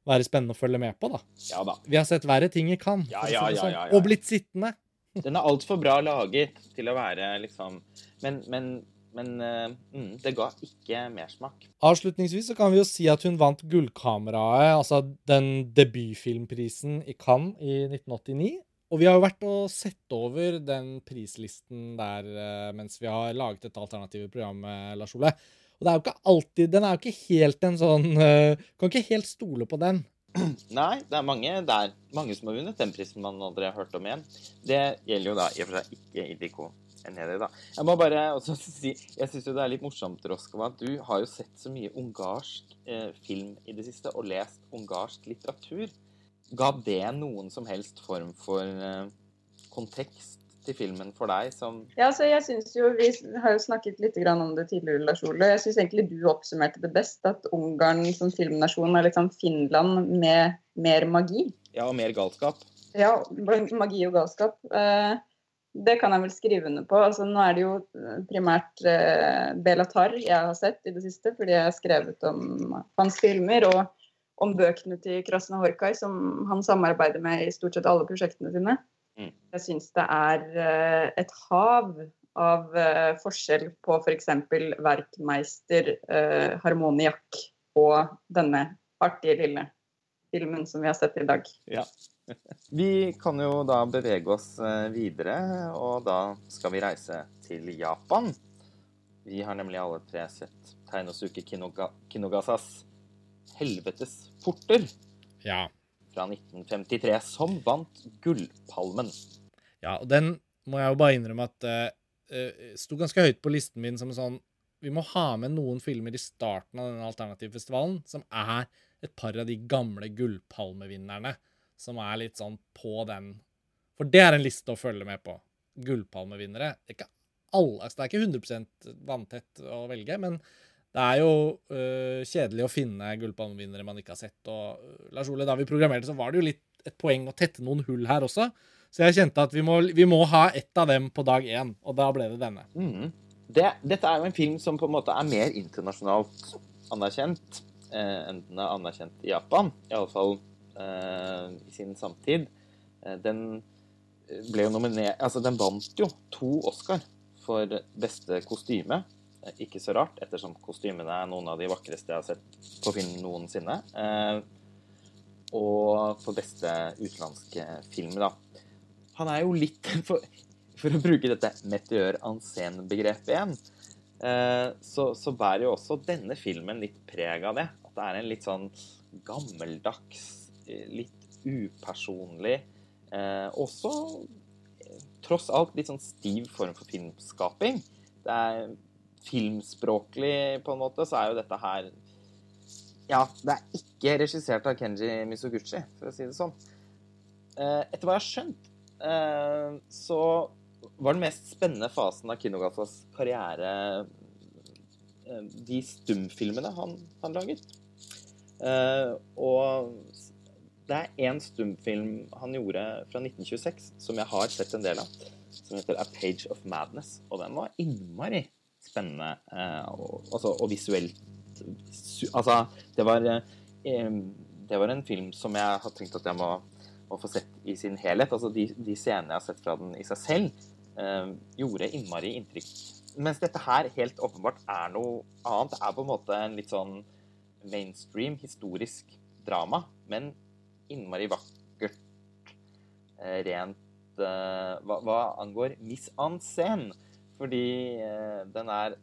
S1: være spennende å følge med på. da.
S2: Ja da.
S1: Vi har sett verre ting i Cannes,
S2: Ja,
S1: si
S2: ja, ja,
S1: sånn.
S2: ja, ja.
S1: og blitt sittende.
S2: Den er altfor bra laget til å være liksom Men, men, men eh, mm, det ga ikke mersmak.
S1: Avslutningsvis så kan vi jo si at hun vant Gullkameraet, altså den debutfilmprisen i Cannes i 1989. Og vi har jo vært og sett over den prislisten der eh, mens vi har laget et alternativt program, eh, Lars Ole. Og det er jo ikke alltid Den er jo ikke helt en sånn uh, Kan ikke helt stole på den.
S2: Nei, det er mange der. Mange som har vunnet den prisen man aldri har hørt om igjen. Det gjelder jo da i og for seg ikke Idiko Enedi, da. Jeg må bare også si Jeg syns jo det er litt morsomt, Roskova, at du har jo sett så mye ungarsk eh, film i det siste, og lest ungarsk litteratur. Ga det noen som helst form for eh, kontekst til filmen for deg som
S3: Ja, så jeg synes jo, Vi har jo snakket litt grann om det tidligere, Lars Ole. Jeg syns egentlig du oppsummerte det best. At Ungarn som filmnasjon er liksom Finland med mer magi.
S2: Ja, og mer galskap.
S3: Ja, magi og galskap. Eh, det kan jeg vel skrive under på. Altså, nå er det jo primært Bela Belatar jeg har sett i det siste, fordi jeg har skrevet om hans filmer og om bøkene til Krasna Horkai, som han samarbeider med i stort sett alle prosjektene sine.
S2: Mm.
S3: Jeg syns det er eh, et hav av eh, forskjell på f.eks. Werkmeister, verkmeister, Harmoniak og denne artige lille filmen som vi har sett i dag.
S2: Ja. Vi kan jo da bevege oss eh, videre, og da skal vi reise til Japan. Vi har nemlig alle tre sett Teinosuke Kinoga Kinogasas 'Helvetes porter'
S1: Ja.
S2: Fra 1953, som vant Gullpalmen.
S1: Ja, og den må jeg jo bare innrømme at uh, sto ganske høyt på listen min som sånn Vi må ha med noen filmer i starten av denne alternativfestivalen som er et par av de gamle gullpalmevinnerne. Som er litt sånn på den For det er en liste å følge med på. Gullpalmevinnere. Det er ikke alle, altså det er ikke 100% vanntett å velge, men det er jo øh, kjedelig å finne gullpalmevinnere man ikke har sett. Og øh, Lars Ole, da vi programmerte, så var det jo litt et poeng å tette noen hull her også. Så jeg kjente at vi må, vi må ha ett av dem på dag én, og da ble det denne.
S2: Mm. Det, dette er jo en film som på en måte er mer internasjonalt anerkjent eh, enn den er anerkjent i Japan. Iallfall eh, i sin samtid. Eh, den ble jo nominert Altså, den vant jo to Oscar for beste kostyme. Eh, Ikke så rart, ettersom kostymene er noen av de vakreste jeg har sett på film noensinne. Eh, og for beste utenlandske film, da. Han er jo litt For, for å bruke dette meteor ancen-begrepet igjen, eh, så, så bærer jo også denne filmen litt preg av det. At det er en litt sånn gammeldags, eh, litt upersonlig, eh, også eh, tross alt litt sånn stiv form for filmskaping. Det er filmspråklig, på en måte, så er jo dette her Ja, det er ikke regissert av Kenji Misoguchi, for å si det sånn. Eh, Etter hva jeg har skjønt, eh, så var den mest spennende fasen av Kinogatas karriere eh, de stumfilmene han, han laget. Og det er én stumfilm han gjorde fra 1926 som jeg har sett en del av, som heter A Page of Madness. Og den var innmari spennende eh, og, altså, og visuelt Altså, det var eh, Det var en film som jeg har tenkt at jeg må, må få sett i sin helhet. Altså, de, de scenene jeg har sett fra den i seg selv, eh, gjorde innmari inntrykk. Mens dette her helt åpenbart er noe annet. Det er på en måte en litt sånn mainstream historisk drama, men innmari vakkert rent hva, hva angår Miss en scène. Fordi den er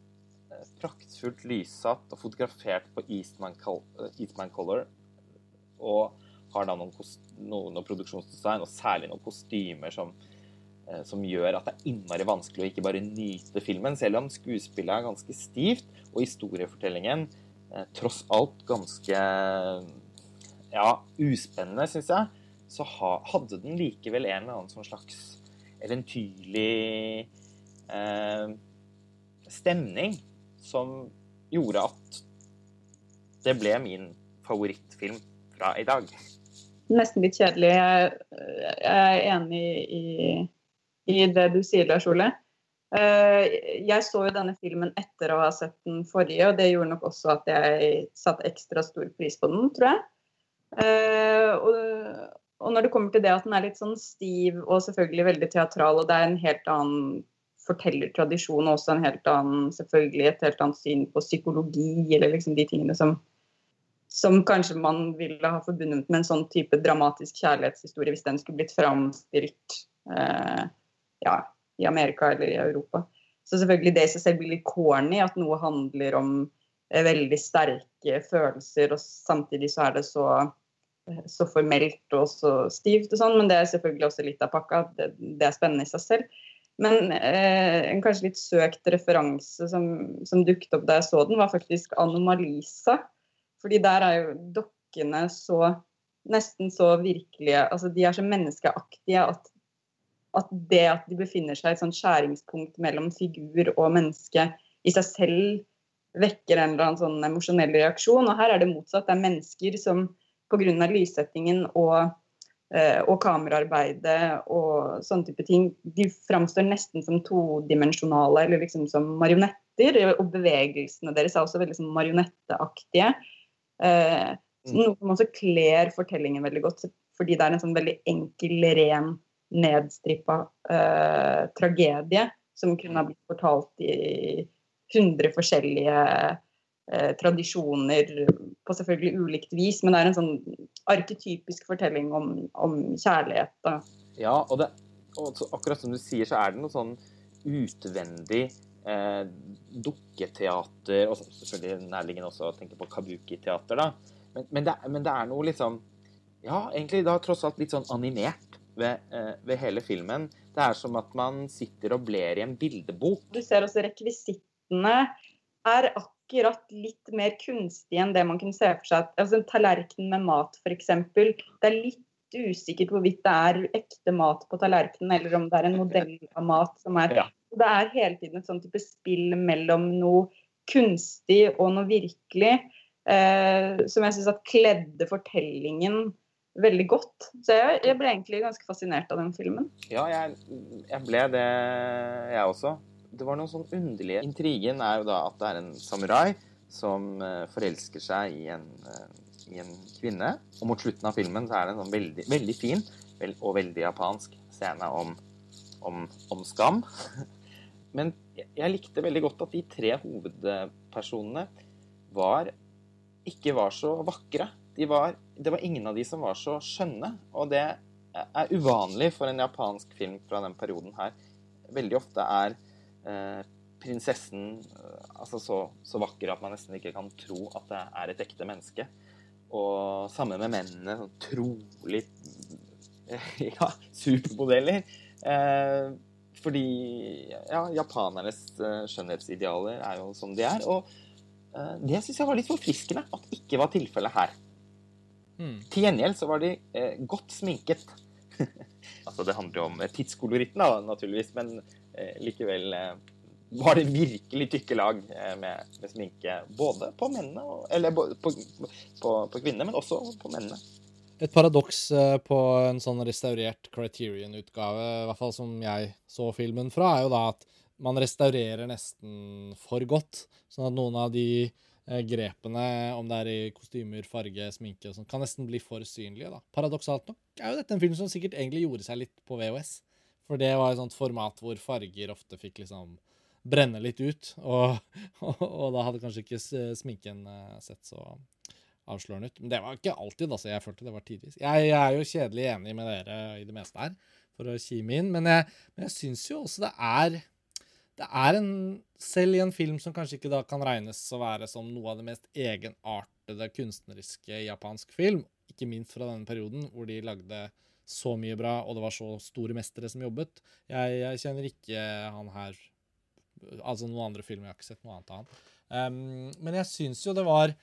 S2: praktfullt lyssatt og fotografert på Eastman, Eastman Color. Og har da noen, noen, noen, produksjonsdesign, og særlig noen kostymer som, eh, som, gjør at det er innmari vanskelig å ikke bare nyte filmen, selv om skuespillet er ganske stivt, og historiefortellingen eh, tross alt ganske ja, uspennende, syns jeg, så ha, hadde den likevel en eller annen sånn slags eventyrlig eh, stemning som gjorde at det ble min favorittfilm fra i dag.
S3: Nesten litt kjedelig. Jeg, er enig i, i, det du sier, Lars Ole. Eh, jeg så jo denne filmen etter å ha sett den forrige, og det gjorde nok også at jeg satte ekstra stor pris på den, tror jeg. Og, og når det kommer til det at den er litt sånn stiv og selvfølgelig veldig teatral, og det er en helt annen fortellertradisjon og også en helt annen, selvfølgelig et helt annet syn på psykologi, eller liksom de tingene som, som kanskje man ville ha forbundet med en sånn type dramatisk kjærlighetshistorie hvis den skulle blitt framstilt eh, ja, i Amerika eller i Europa. Så selvfølgelig det i seg selv blir litt corny, at noe handler om eh, veldig sterke følelser, og samtidig så er det så, eh, så formelt og så stivt og sånn, men det er selvfølgelig også litt av pakka. Det, det er spennende i seg selv. Men eh, en kanskje litt søkt referanse som, som, dukket opp da jeg så den, var faktisk Anomalisa. Fordi der er jo dokkene så nesten så virkelige Altså de er så menneskeaktige at, at det at de befinner seg i et sånt skjæringspunkt mellom figur og menneske i seg selv vekker en eller annen sånn emosjonell reaksjon. Og her er det motsatt. Det er mennesker som pga. lyssettingen og og kameraarbeidet og sånne type ting, de framstår nesten som todimensjonale, eller liksom som marionetter. Og bevegelsene deres er også veldig sånn marionetteaktige. Eh, mm. noe som også kler fortellingen veldig godt, fordi det er en sånn veldig enkel, ren, nedstrippa eh, tragedie som kunne ha blitt fortalt i hundre forskjellige eh, tradisjoner på selvfølgelig ulikt vis, men det er en sånn arketypisk fortelling om, om kjærlighet. Da.
S2: Ja, og, det, og akkurat som du sier, så er det noe sånn utvendig eh, dukketeater Og selvfølgelig nærliggende også å tenke på kabuki-teater, da. Men, men, det, men, det, er noe liksom Ja, egentlig da tross alt litt sånn animert ved, eh, ved hele filmen. Det er som at man sitter og bler i en bildebok.
S3: Du ser også rekvisittene er akkurat akkurat litt mer kunstig enn det man kunne se for seg. Altså En tallerken med mat, f.eks. Det er litt usikkert hvorvidt det er ekte mat på tallerkenen, eller om det er en modell av mat som er ja. Det er hele tiden et sånn type spill mellom noe kunstig og noe virkelig, eh, som jeg syns kledde fortellingen veldig godt. Så jeg, jeg, ble egentlig ganske fascinert av den filmen.
S2: Ja, jeg, jeg ble det, jeg også det var noen sånn underlige Intrigen er jo da at det er en samurai som uh, forelsker seg i en, uh, i en, kvinne. Og mot slutten av filmen så er det en sånn veldig, veldig fin og veldig japansk scene om, om, om skam. Men jeg, likte veldig godt at de tre hovedpersonene var ikke var så vakre. De var, det var ingen av de som var så skjønne. Og det er uvanlig for en japansk film fra den perioden her. Veldig ofte er Eh, prinsessen eh, altså så, så, vakker at man nesten ikke kan tro at det er et ekte menneske. Og sammen med mennene. Sånn trolig ja, supermodeller. Eh, fordi ja, japanernes eh, skjønnhetsidealer er jo som de er. Og eh, det syns jeg var litt forfriskende at ikke var tilfellet her. Mm. Til gjengjeld så var de eh, godt sminket. altså det handler jo om tidskoloritten, da, naturligvis, men Eh, likevel eh, var det virkelig tykke lag eh, med, med sminke både på mennene, og, eller på, på, på, kvinnene, men også på mennene.
S1: Et paradoks eh, på en sånn restaurert Criterion-utgave, i hvert fall som jeg så filmen fra, er jo da at man restaurerer nesten for godt. Sånn at noen av de eh, grepene, om det er i kostymer, farge, sminke og sånn, kan nesten bli for synlige. da. Paradoksalt nok er jo dette en film som sikkert egentlig gjorde seg litt på VHS. For det var et sånt format hvor farger ofte fikk liksom brenne litt ut. Og, og, og da hadde kanskje ikke sminken eh, sett så avslørende ut. Men det var ikke alltid, altså. Jeg følte det var tidvis. Jeg, jeg er jo kjedelig enig med dere i det meste her, for å kime inn. Men jeg, men jeg syns jo også det er det er en Selv i en film som kanskje ikke da kan regnes å være som noe av det mest egenartede kunstneriske japansk film, ikke minst fra denne perioden hvor de lagde så mye bra, og det var så store mestere som jobbet. Jeg, jeg kjenner ikke han her Altså noen andre filmer. Jeg har ikke sett noe annet av han. Um, men jeg syns jo det var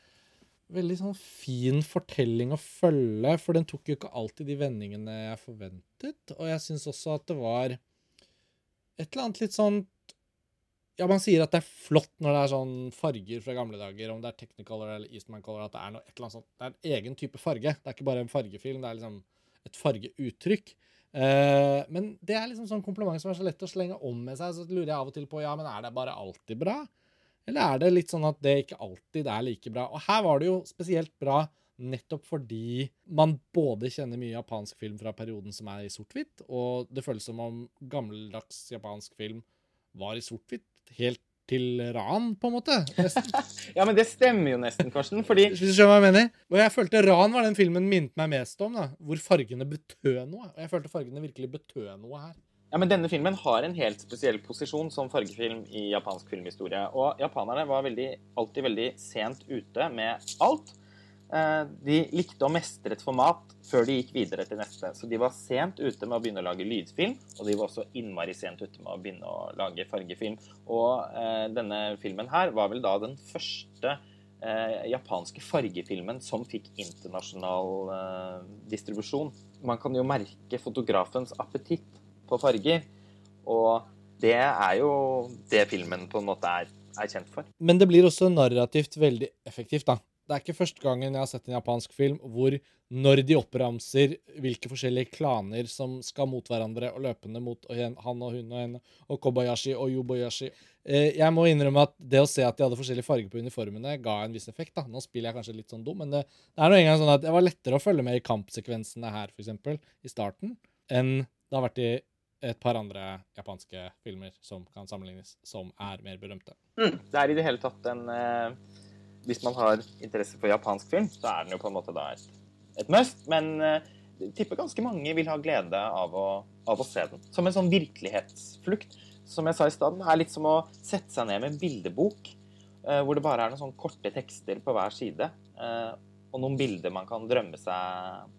S1: veldig sånn fin fortelling å følge, for den tok jo ikke alltid de vendingene jeg forventet. Og jeg syns også at det var et eller annet litt sånn Ja, man sier at det er flott når det er sånn farger fra gamle dager, om det er Technicolor eller Eastman Color, at det er noe, et eller annet sånt. Det er en egen type farge. Det er ikke bare en fargefilm, det er liksom et fargeuttrykk. Uh, men det er liksom sånn kompliment som er så lett å slenge om med seg. Så lurer jeg av og til på ja, men er det bare alltid bra? Eller er det litt sånn at det ikke alltid er like bra? Og her var det jo spesielt bra nettopp fordi man både kjenner mye japansk film fra perioden som er i sort-hvitt, og det føles som om gammeldags japansk film var i sort-hvitt helt til ran, på en måte.
S2: ja, men det stemmer jo nesten, Karsten, fordi
S1: Hvis du skjønner hva jeg mener? Og jeg følte ran var den filmen minnet meg mest om, da, hvor fargene betød noe. Og jeg følte fargene virkelig betød noe her.
S2: Ja, men Denne filmen har en helt spesiell posisjon som fargefilm i japansk filmhistorie. Og japanerne var veldig, alltid veldig sent ute med alt. Eh, de likte å mestre et format før de gikk videre til neste. Så de var sent ute med å begynne å lage lydfilm, og de var også innmari sent ute med å begynne å lage fargefilm. Og eh, denne filmen her var vel da den første eh, japanske fargefilmen som fikk internasjonal eh, distribusjon. Man kan jo merke fotografens appetitt på farger. Og det er jo det filmen på en måte er, er kjent for.
S1: Men det blir også narrativt veldig effektivt, da. Det er ikke første gangen jeg har sett en japansk film hvor når de oppramser hvilke forskjellige klaner som skal mot hverandre og løpende mot og han og hun og henne og Kobayashi og Yoboyashi eh, Jeg må innrømme at det å se at de hadde forskjellige farger på uniformene, ga en viss effekt. da. Nå spiller jeg kanskje litt sånn dum, men det, det er nå engang sånn at det var lettere å følge med i kampsekvensene her, f.eks., i starten, enn det har vært i et par andre japanske filmer som kan sammenlignes, som er mer berømte.
S2: Mm. Det er i det hele tatt en eh, Hvis man har interesse for japansk film, så er den jo på en måte da et, et must. Men eh, jeg tipper ganske mange vil ha glede av å, av å, se den. Som en sånn virkelighetsflukt. Som jeg sa i stad, er litt som å sette seg ned med en bildebok. uh, hvor det bare er noen sånne korte tekster på hver side. uh, og noen bilder man kan drømme seg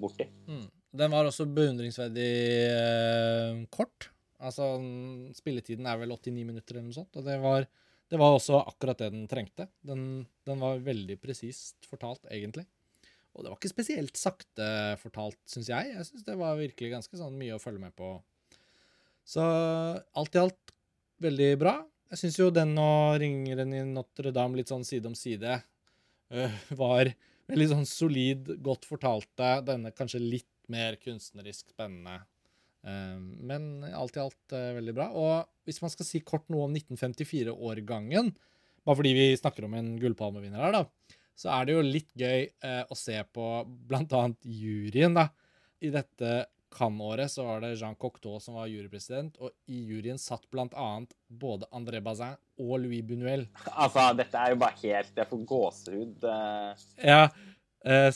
S2: borti.
S1: Mm. Den var også beundringsverdig kort. Altså, spilletiden er vel 89 minutter eller noe sånt. Og det var, det var også akkurat det den trengte. Den, den var veldig presist fortalt, egentlig. Og det var ikke spesielt sakte fortalt, syns jeg. Jeg syns det var virkelig ganske sånn mye å følge med på. Så alt i alt veldig bra. Jeg syns jo den og Ringeren i Notre-Dame litt sånn side om side øh, var veldig sånn solid, godt fortalte. Denne kanskje litt mer kunstnerisk spennende. Ehm, men alt i alt eh, veldig bra. Og hvis man skal si kort noe om 1954-årgangen, bare fordi vi snakker om en gullpalmevinner her, da, så er det jo litt gøy eh, å se på bl.a. juryen. da. I dette Cannes-året så var det Jean Cocteau som var jurypresident, og i juryen satt bl.a. både André Bazin og Louis Bunuel.
S2: Altså, dette er jo bare helt Jeg får gåsehud.
S1: Ja, Eh,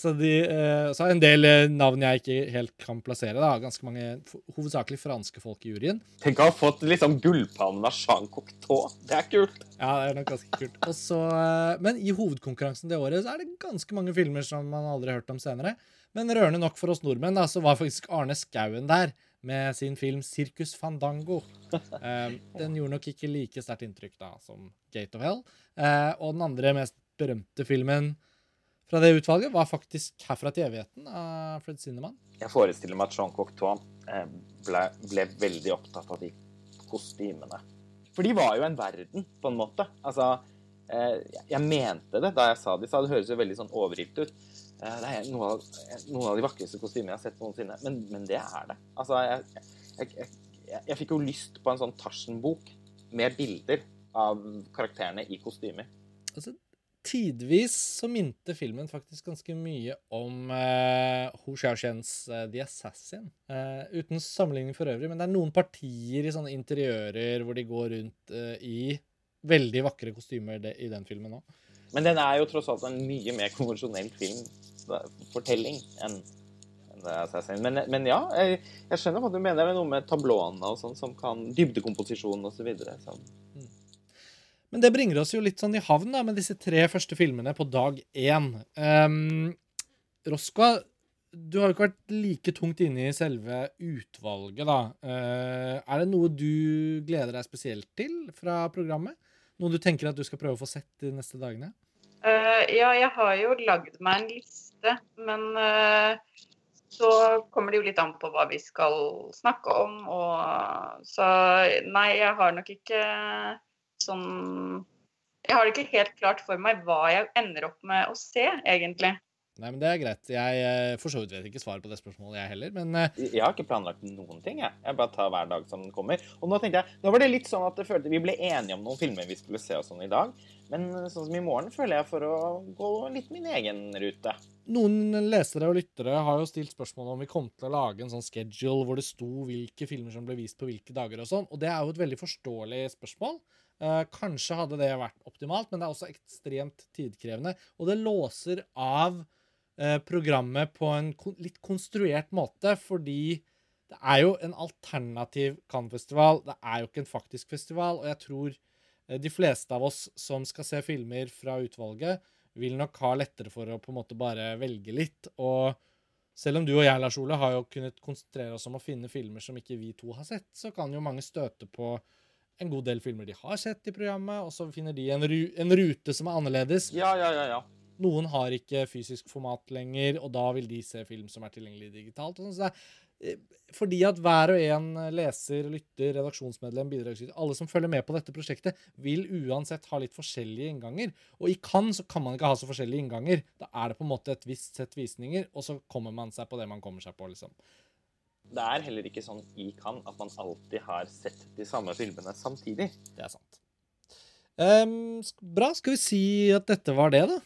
S1: så, de, eh, så en del eh, navn jeg ikke helt kan plassere. da, Ganske mange, Hovedsakelig franske folk i juryen.
S2: Tenk å ha fått liksom gullpannen av Jean Cocteau. Det er kult.
S1: Ja, det er nok ganske kult. Også, men i hovedkonkurransen det året så er det ganske mange filmer som man aldri har hørt om senere. Men rørende nok for oss nordmenn da, så var faktisk Arne Skouen der med sin film 'Circus Fandango'. den gjorde nok ikke like sterkt inntrykk da som 'Gate of Hell'. og den andre mest berømte filmen fra det utvalget var faktisk 'Herfra til evigheten' av Fred Sinnemann.
S2: Jeg forestiller meg at Jean Cocteau eh, ble, ble, veldig opptatt av de kostymene. For de var jo en verden, på en måte. Altså, eh, jeg mente det da jeg sa de Så det høres jo veldig sånn overilt ut. Eh, Det er noe av, noen av de vakreste kostymene jeg har sett noensinne. Men, men det er det. Altså, jeg, jeg, jeg, jeg, jeg fikk jo lyst på en sånn Tarzan-bok med bilder av karakterene i kostymer.
S1: Altså, tidvis så minte filmen faktisk ganske mye om uh, Ho Xiaoxians uh, The Assassin. Uh, uten sammenligning for øvrig, men det er noen partier i sånne interiører hvor de går rundt uh, i veldig vakre kostymer det, i den filmen òg.
S2: Men den er jo tross alt en mye mer konvensjonell filmfortelling enn. Men, men ja, jeg, jeg skjønner hva du mener. Det er noe med tablåene og sånn som kan Dybdekomposisjon og så videre. Så.
S1: Men det bringer oss jo litt sånn i havn da, med disse tre første filmene på dag én. Um, Roska, du har jo ikke vært like tungt inne i selve utvalget, da. Uh, er det noe du gleder deg spesielt til fra programmet? Noe du tenker at du skal prøve å få sett de neste dagene?
S3: Uh, ja, jeg har jo lagd meg en liste, men uh, så kommer det jo litt an på hva vi skal snakke om. Og, så nei, jeg har nok ikke sånn Jeg har det ikke helt klart for meg hva jeg ender opp med å se, egentlig.
S1: Nei, men Det er greit. Jeg eh, for så vidt vet ikke svaret på det spørsmålet, jeg heller. Men eh,
S2: Jeg har ikke planlagt noen ting. Jeg, jeg bare tar hver dag som den kommer. Og nå tenkte jeg, nå var det litt sånn at jeg følte vi ble enige om noen filmer vi skulle se og sånn i dag. Men sånn som i morgen føler jeg for å gå litt min egen rute.
S1: noen lesere og lyttere har jo stilt spørsmål om vi kom til å lage en sånn schedule hvor det sto hvilke filmer som ble vist på hvilke dager og sånn. Og det er jo et veldig forståelig spørsmål. Eh, kanskje hadde det vært optimalt, men det er også ekstremt tidkrevende. Og det låser av eh, programmet på en litt konstruert måte, fordi det er jo en alternativ Cannes-festival. Det er jo ikke en faktisk festival, og jeg tror eh, de fleste av oss som skal se filmer fra utvalget, vil nok ha lettere for å på en måte bare velge litt. Og selv om du og jeg, Lars Ole, har jo kunnet konsentrere oss om å finne filmer som ikke vi to har sett, så kan jo mange støte på en god del filmer de har sett i programmet, og så finner de en, ru en rute som er annerledes.
S2: Ja, ja, ja, ja.
S1: Noen har ikke fysisk format lenger, og da vil de se film som er tilgjengelig digitalt. Og sånn. så eh, fordi at hver og en leser, lytter, redaksjonsmedlem, bidragsyter, alle som følger med på dette prosjektet, vil uansett ha litt forskjellige innganger. Og i Cannes så kan man ikke ha så forskjellige innganger. Da er det på en måte et visst sett visninger, og så kommer man seg på det man kommer seg på, liksom.
S2: Det er heller ikke sånn i Cannes at man alltid har sett de samme filmene samtidig.
S1: Det er sant. Um, bra. Skal vi si at dette var det, da?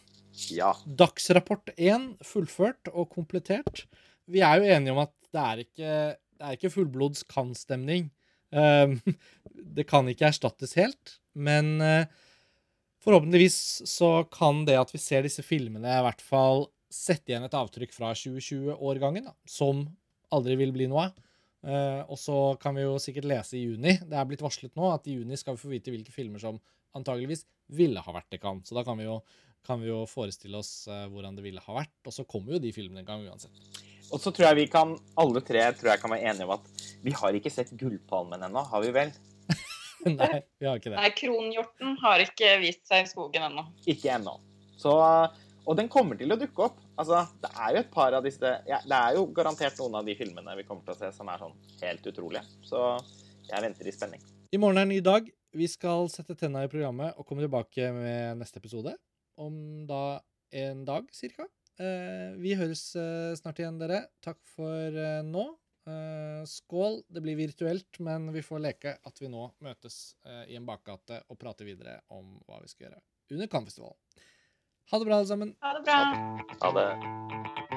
S2: Ja.
S1: Dagsrapport 1 fullført og komplettert. Vi er jo enige om at det er ikke, det er ikke fullblods Cannes-stemning. Um, det kan ikke erstattes helt, men uh, forhåpentligvis så kan det at vi ser disse filmene, i hvert fall sette igjen et avtrykk fra 2020-årgangen, da, som aldri vil bli noe av. Eh, og så kan vi jo sikkert lese i juni. Det er blitt varslet nå at i juni skal vi få vite hvilke filmer som antageligvis ville ha vært i Cannes. Så da kan vi jo, kan vi jo forestille oss eh, hvordan det ville ha vært. Og så kommer jo de filmene en gang uansett.
S2: Og så tror jeg vi kan, alle tre tror jeg kan være enige om at vi har ikke sett Gullpalmen ennå, har vi vel?
S1: Nei, vi har ikke det.
S3: Nei, kronhjorten har ikke vist seg i skogen ennå.
S2: Ikke ennå. Så, og den kommer til å dukke opp. Altså, det er jo et par av disse ja, Det er jo garantert noen av de filmene vi kommer til å se som er sånn helt utrolige. Så jeg venter i spenning.
S1: I morgen er en ny dag. Vi skal sette tenna i programmet og komme tilbake med neste episode. Om da en dag, cirka. Eh, vi høres eh, snart igjen, dere. Takk for eh, nå. Skål. Det blir virtuelt, men vi får leke at vi nå møtes i en bakgate og prater videre om hva vi skal gjøre under Cannes-festivalen. Ha det bra, alle sammen.
S3: Ha det bra.
S2: Ha det.